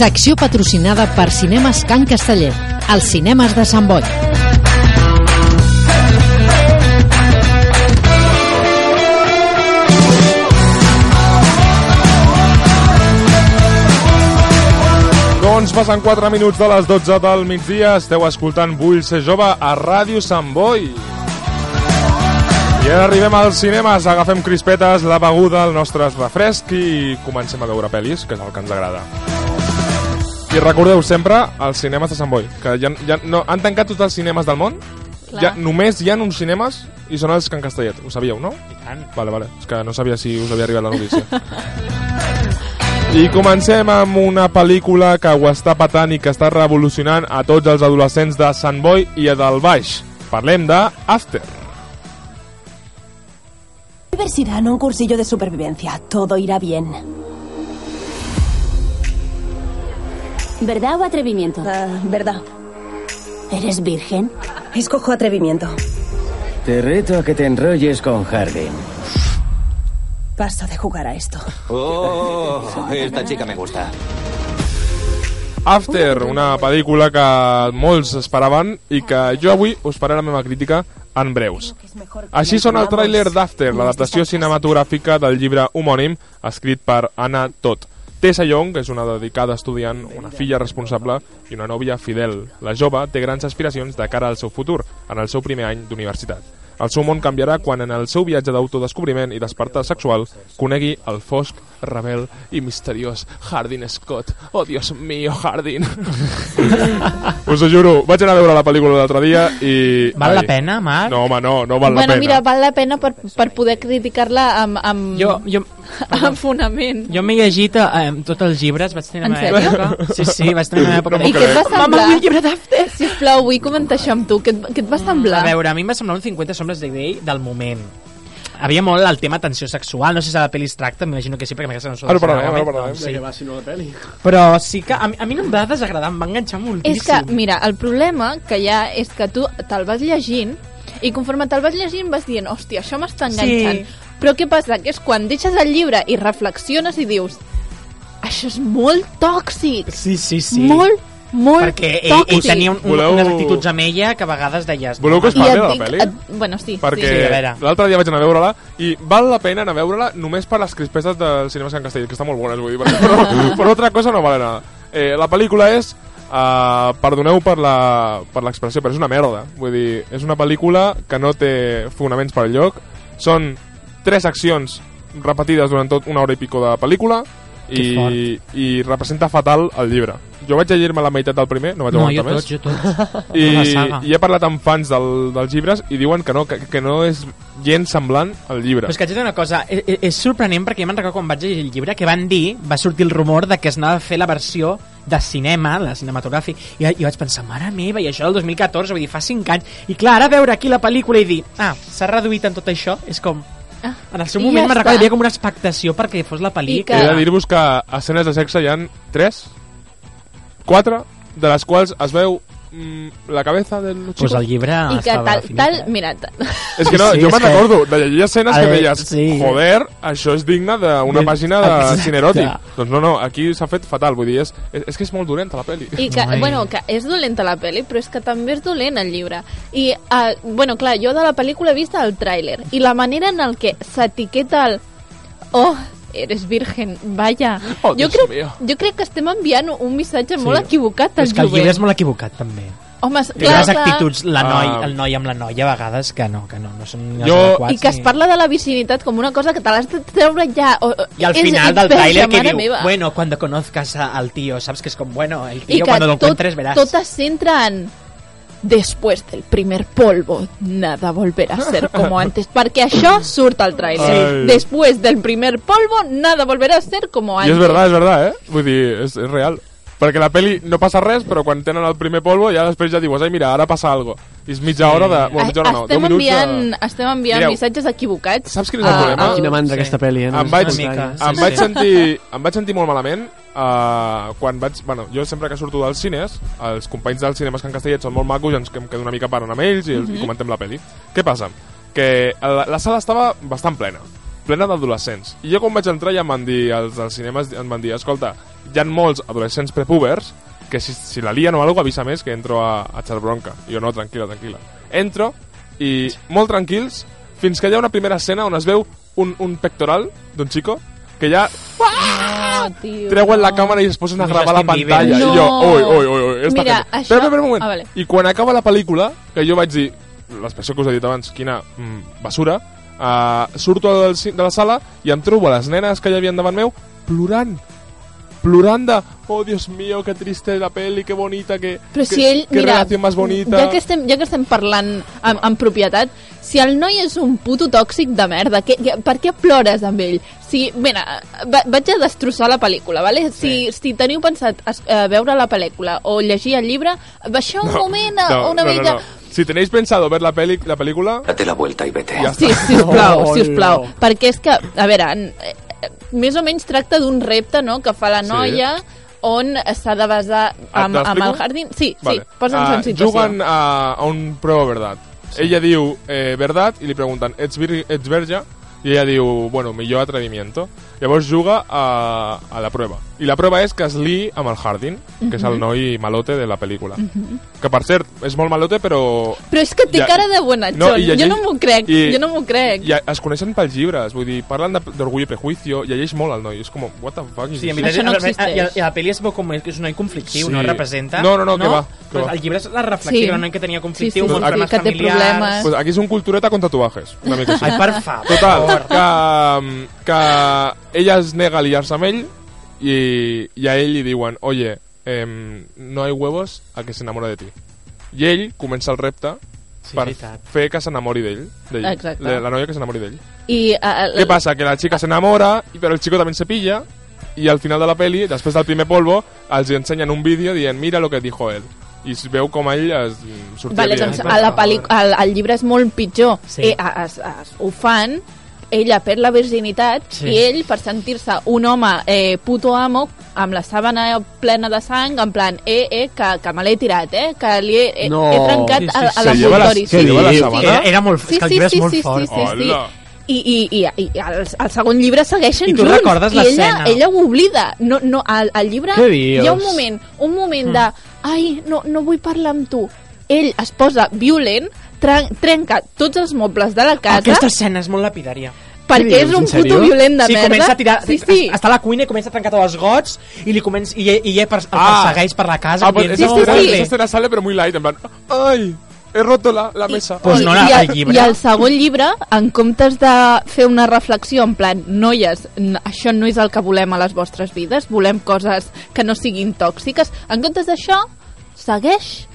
Secció patrocinada per Cinemes Can Casteller, els cinemes de Sant Boi. Doncs passen 4 minuts de les 12 del migdia. Esteu escoltant Vull ser jove a Ràdio Sant Boi. I ara arribem als cinemes, agafem crispetes, la beguda, el nostre refresc i comencem a veure pel·lis, que és el que ens agrada. I recordeu sempre els cinemes de Sant Boi, que ja, ja no, han tancat tots els cinemes del món, Clar. ja, només hi ha uns cinemes i són els Can Castellet, ho sabíeu, no? I tant. Vale, vale, és que no sabia si us havia arribat la notícia. I comencem amb una pel·lícula que ho està patant i que està revolucionant a tots els adolescents de Sant Boi i a del Baix. Parlem de After. A un cursillo de supervivencia. Todo irá bien. ¿Verdad o atrevimiento? Ah, ¿Verdad? ¿Eres virgen? Escojo atrevimiento. Te reto a que te enrolles con Harding. Paso de jugar a esto. Oh, esta chica me gusta. After, una pel·lícula que molts esperaven i que jo avui us faré la meva crítica en breus. Així sona el tràiler d'After, l'adaptació cinematogràfica del llibre homònim escrit per Anna Todd. Tessa Young és una dedicada estudiant, una filla responsable i una nòvia fidel. La jove té grans aspiracions de cara al seu futur, en el seu primer any d'universitat. El seu món canviarà quan en el seu viatge d'autodescobriment i despertar sexual conegui el fosc, rebel i misteriós Hardin Scott. Oh, Dios mío, Hardin. Us ho juro, vaig anar a veure la pel·lícula l'altre dia i... Val la pena, Marc? No, home, no, no val bueno, la pena. mira, val la pena per, per poder criticar-la amb, amb, Jo, jo, amb fonament. jo m'he llegit eh, tots els llibres, vaig tenir En la meva època. Sí, sí, vaig tenir la meva època. I què et va semblar? Mama, vull llibre d'After! Sisplau, vull comentar això amb tu. Què et, què et va semblar? A veure, a mi em va semblar un 50 sombres de Grey del moment. Havia molt el tema tensió sexual, no sé si a la pel·li es tracta, m'imagino que sí, perquè m'agrada no Ara parlarem, ara parlarem. Sí. va, si no la peli? Però sí que a mi, a mi no em va desagradar, em va enganxar moltíssim. És que, mira, el problema que hi ha és que tu te'l vas llegint i conforme te'l vas llegint vas dient, hòstia, això m'està enganxant. Sí. Però què passa? Que és quan deixes el llibre i reflexiones i dius això és molt tòxic, Sí, sí, sí. molt, molt perquè ell, tòxic. ell tenia un, un, Voleu- unes actituds amb ella que a vegades deies... Voleu que us I parli de la dic- pel·li? et- Bueno, sí. perquè Sí, veure. l'altre dia vaig anar a veure-la i val la pena anar a veure-la només per les crispetes del cinema Sant Castell, que estan molt bones, vull dir, perquè, però per altra cosa no vale nada. Eh, la pel·lícula és, uh, perdoneu per la- per l'expressió, però és una merda. Vull dir, és una pel·lícula que no té fonaments per lloc, són tres accions repetides durant tot una hora i pico de pel·lícula i, i representa fatal el llibre. Jo vaig llegir-me la meitat del primer, no vaig No, aguantar jo més. tots, jo tots. I, La saga. i he parlat amb fans del, dels llibres i diuen que no, que, que no és gens semblant al llibre. Però és que haig de dir una cosa, és, és- és sorprenent perquè jo me'n recordo quan vaig llegir el llibre que van dir, va sortir el rumor de que es anava a fer la versió de cinema, la cinematogràfic, i, i vaig pensar, mare meva, i això del 2014, vull dir, fa 5 anys, i clar, ara veure aquí la pel·lícula i dir, ah, s'ha reduït en tot això, és com... Ah, En el seu i moment ja me'n recordo, hi havia com una expectació perquè fos la pel·lícula. que- He de dir-vos que a escenes de sexe hi han 3, 4, de les quals es veu la cabeza del Pues chico. el llibre I que estava tal, definit, tal eh? mira, tal, És que no, Sí, jo és me'n que- recordo de llegir escenes A que veure, deies, sí. joder, això és digne d'una De- pàgina de Exacte. cine eròtic. Doncs no, no, aquí s'ha fet fatal, vull dir, és, és, és que és molt dolenta la pel·li. I que, Ai. bueno, que és dolenta la pel·li, però és que també és dolent el llibre. I, uh, bueno, clar, jo de la pel·lícula he vist el tràiler, i la manera en el que s'etiqueta el... Oh, eres virgen, vaya. Oh, jo, crec, mío. jo crec que estem enviant un missatge Sí. molt equivocat al És que el llibre jovent. és molt equivocat, també. Home, Té clar, unes clar, actituds, la noi, Ah. el noi amb la noia, a vegades, que no, que no, no són Jo- adequats. i que es parla de la virginitat com una cosa que te l'has de treure ja. O, Y al és- final del verge, tráiler que diu, meva. bueno, cuando conozcas al tío, sabes que es como, bueno, el I tío que cuando lo encuentres verás. tot es centra en Después del primer polvo, nada volverá a ser como antes. Perquè això surt al tràiler. Ai. Después del primer polvo, nada volverá a ser como I antes. és verdad, és verdad, eh? Vull dir, és, és real. Perquè la peli no passa res, però quan tenen el primer polvo ja després ja dius, ai mira, ara passa algo. I és mitja hora de... Bueno, mitja hora no, 10 estem, minuts enviant, de... estem enviant Mireu, missatges equivocats. saps quin és el a- problema? al- Quina mandra Sí. aquesta pel·li, eh? No em vaig, mica, està- sí, em, vaig sí. sentir, em vaig sentir molt malament uh, quan vaig... Bueno, jo sempre que surto dels cines, els companys dels cinemes Can Castellet són molt macos i ens em quedo una mica parlant amb ells i, els, i comentem la pel·li. Què passa? Que la, la sala estava bastant plena plena d'adolescents. I jo quan vaig entrar ja em van dir, els dels cinemes em van dir, escolta, hi ha molts adolescents prepúbers que si, si la lien o alguna avisa més que entro a, a echar bronca. I jo, no, tranquil·la, tranquil·la. Entro i molt tranquils fins que hi ha una primera escena on es veu un, un pectoral d'un xico que ja No, tio, treuen la càmera i es posen a gravar la pantalla. No. I jo, oi, oi, oi, oi, esta Mira, gente. això- Espera, espera, un moment. Ah, vale. I quan acaba la pel·lícula, que jo vaig dir, l'expressió que us he dit abans, quina mm, basura, uh, surto del, de la sala i em trobo a les nenes que hi havia davant meu plorant plorant de, oh Dios mío, que triste la peli, que bonita, que, Però que, si ell, que mira, relació més bonita. ja que estem, ja que estem parlant amb, amb propietat, si el noi és un puto tòxic de merda, que, que, per què plores amb ell? Si, mira, va, vaig a destrossar la pel·lícula, vale? Si, si teniu pensat es, eh, veure la pel·lícula o llegir el llibre, baixeu un moment a, no, una no, mica... No, no. Si tenéis pensado ver la, peli, la película, Date la vuelta y vete. Ja Sí, sisplau, Oh, sisplau. no. Perquè és que, a veure, més o menys tracta d'un repte no, que fa la Sí. noia on s'ha de basar amb, amb el jardín. Sí, Vale. sí, posa'ns Ah, en situació. Juguen a, a un prueba verdad. Ella diu eh, verdad i li pregunten ets, vir ets verge? I ella diu, bueno, millor atrevimiento. Llavors juga a, a la prova. I la prova és que es li amb el Hardin, que és el noi malote de la pel·lícula. Que, per cert, és molt malote, però... Però és que té Ja- cara de bonatxon. No, i jo llegeix- no m'ho crec, i- jo no m'ho crec. I es coneixen pels llibres, vull dir, parlen de- d'orgull i prejuicio, llegeix molt el noi, és com, what the fuck Sí, a mi Això no la, existeix. i, i la pel·li es veu com que és un noi conflictiu, Sí. no representa. No, no, no, que va, Pues el llibre és la reflexiva, Sí. sí. un noi que tenia conflictiu, Sí, sí, molts sí, problemes que familiars... problemes. Pues aquí és un cultureta con tatuajes, una mica així. Ai, per favor. Total, que, que ella es nega a liar-se amb ell i, i a ell li diuen oye, em, no hay huevos a que s'enamora de ti. I ell comença el repte Sí, per veritat. fer que s'enamori d'ell. d'ell. Exacte. La, la noia que s'enamori d'ell. I, uh, Què passa? Que la chica s'enamora, però el chico també se pilla, i al final de la peli, després del primer polvo, els ensenyen un vídeo dient mira lo que dijo él. I es veu com ell es sortia Vale, doncs a la pel·li, el, el llibre és molt pitjor. Sí. Eh, es, es, ho fan, ella perd la virginitat Sí. i ell, per sentir-se un home eh, puto amo, amb la sàbana plena de sang, en plan, eh, eh, que, que me l'he tirat, eh, que li he, he, No. he trencat Sí, sí, a, a la, l'envoltori. se lleva la dius? sabana? Era, era molt, és que el llibre és molt sí, fort. Sí, sí, sí. Hola. I, i, i, i el, el segon llibre segueixen I tu junts. recordes I ella, l'escena? ella ho oblida. No, no, al, al llibre hi ha un moment, un moment Mm. de ai, no, no vull parlar amb tu. Ell es posa violent, tren, trenca tots els mobles de la casa Aquesta escena és molt lapidària. perquè Què és un puto violent de sí, merda. comença a tirar... Sí, sí. Està a la cuina i comença a trencar tots els gots i, li comença, i, i per, el Ah. persegueix per la casa. Ah, esa, Sí, sí, sí. esa escena sale pero muy light, en plan, ¡ay! He roto la, la mesa. Pues I, no, la- i, el llibre. I el segon llibre, en comptes de fer una reflexió en plan, noies, això no és el que volem a les vostres vides, volem coses que no siguin tòxiques, en comptes d'això, segueix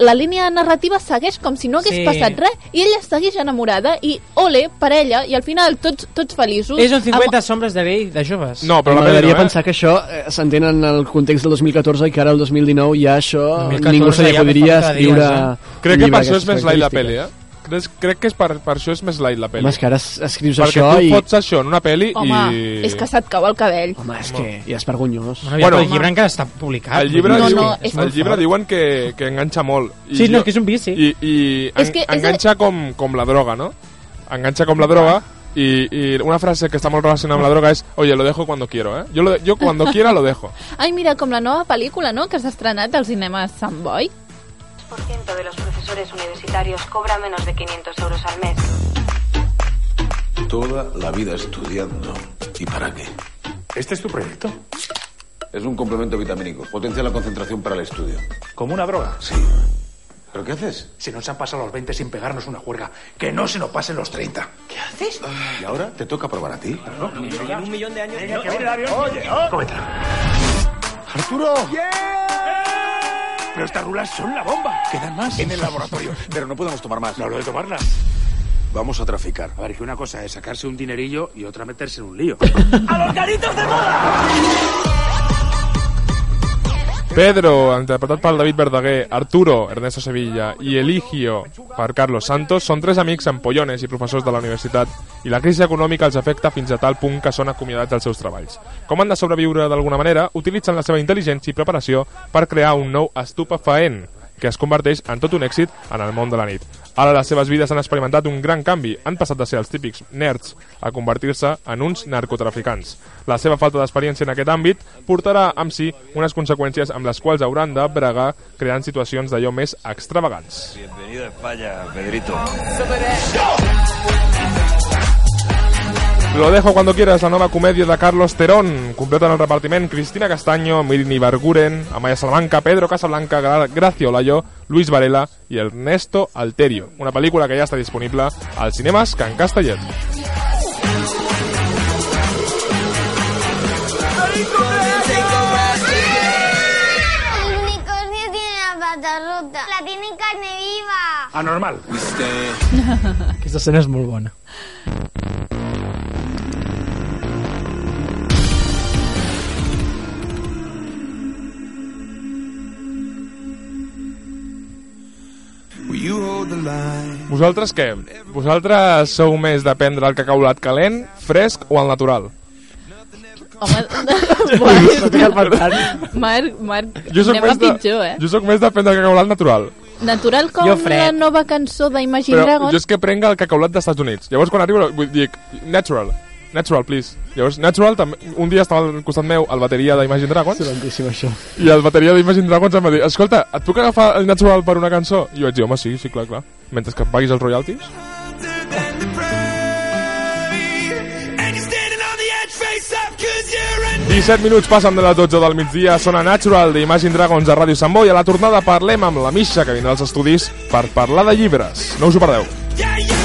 la línia narrativa segueix com si no hagués Sí. passat res i ella segueix enamorada i ole per ella i al final tots, tots feliços És un 50 Amb- sombres de Grey de joves. No, però M'agradaria no, eh? pensar que això eh, s'entén en el context del 2014 i que ara el 2019 ja això 2014 ningú se li ja podria fa cada escriure un Crec que per això és més light la característiques. eh? Crec, crec que és per, per això és més light la peli. Home, és que ara es- escrius Perquè això tu i... fots això en una peli home, i... és que se't cau el cabell Home, és que ja és vergonyós. Bueno, Bueno, el llibre encara està publicat. El llibre, No, diu, no, és el llibre fort. diuen que, que enganxa molt. I Sí, no, és que és un vici. I, i És en, que és enganxa com, com la droga, no? Enganxa com la droga i, i una frase que està molt relacionada amb la droga és oye, lo dejo cuando quiero, eh? Jo, lo, de- jo cuando quiera lo dejo. ai mira, com la nova pel·lícula no? que s'ha estrenat al cinema Sant Boi ciento de los profesores universitarios cobra menos de 500 euros al mes. Toda la vida estudiando. ¿Y para qué? ¿Este es tu proyecto? Es un complemento vitamínico. Potencia la concentración para el estudio. ¿Como una droga? Sí. ¿Pero qué haces? Si nos han pasado los 20 sin pegarnos una juerga, que no se nos pasen los 30. ¿Qué haces? ¿Y ahora te toca probar a ti? un millón de años. avión. Oye, Cómetela. ¡Arturo! Pero estas rulas son la bomba. Quedan más. En el laboratorio. Pero no podemos tomar más. No hablo de tomarlas. Vamos a traficar. A ver, que una cosa es sacarse un dinerillo y otra meterse en un lío. ¡A los caritos de moda! Pedro, interpretat per David Verdaguer, Arturo, Ernesto Sevilla i Eligio per Carlos Santos són tres amics empollones i professors de la universitat i la crisi econòmica els afecta fins a tal punt que són acomiadats dels seus treballs. Com han de sobreviure d'alguna manera, utilitzen la seva intel·ligència i preparació per crear un nou estupefaent que es converteix en tot un èxit en el món de la nit. Ara les seves vides han experimentat un gran canvi. Han passat de ser els típics nerds a convertir-se en uns narcotraficants. La seva falta d'experiència en aquest àmbit portarà amb si unes conseqüències amb les quals hauran de bregar creant situacions d'allò més extravagants. Bienvenido a España, Pedrito. Lo dejo cuando quieras, la nova comèdia de Carlos Terón. Completen el repartiment Cristina Castaño, Mirini Barguren, Amaya Salamanca, Pedro Casablanca, Gra Gracio Olayo, Luis Varela i Ernesto Alterio. Una pel·lícula que ja està disponible als cinemes Can Castellet. El unicornio tiene la pata rota. La tiene en carne viva. Anormal. Aquesta escena és molt bona. Vosaltres què? Vosaltres sou més de prendre el cacaulat calent, fresc o el natural? Home, Marc, Marc, Jo soc anem a més de, pitjor, eh? Jo sóc més de prendre el cacaulat natural. Natural com Jo la fred. nova cançó d'Imagine Dragons. jo és que prenc el cacaulat dels Estats Units. Llavors quan arribo vull dir, natural. Natural, please. Llavors, natural, també, un dia estava al costat meu el bateria d'Imagine Dragons. Excelentíssim, això. I el bateria d'Imagine Dragons em va dir, escolta, et puc agafar el natural per una cançó? I jo vaig dir, home, sí, sí, clar, clar. Mentre que em paguis els royalties. And 17 minuts passen de les 12 del migdia, sona Natural d'Imagine Dragons a Ràdio Sant Boi. A la tornada parlem amb la Misha, que vindrà als estudis per parlar de llibres. No us ho perdeu. Yeah, yeah.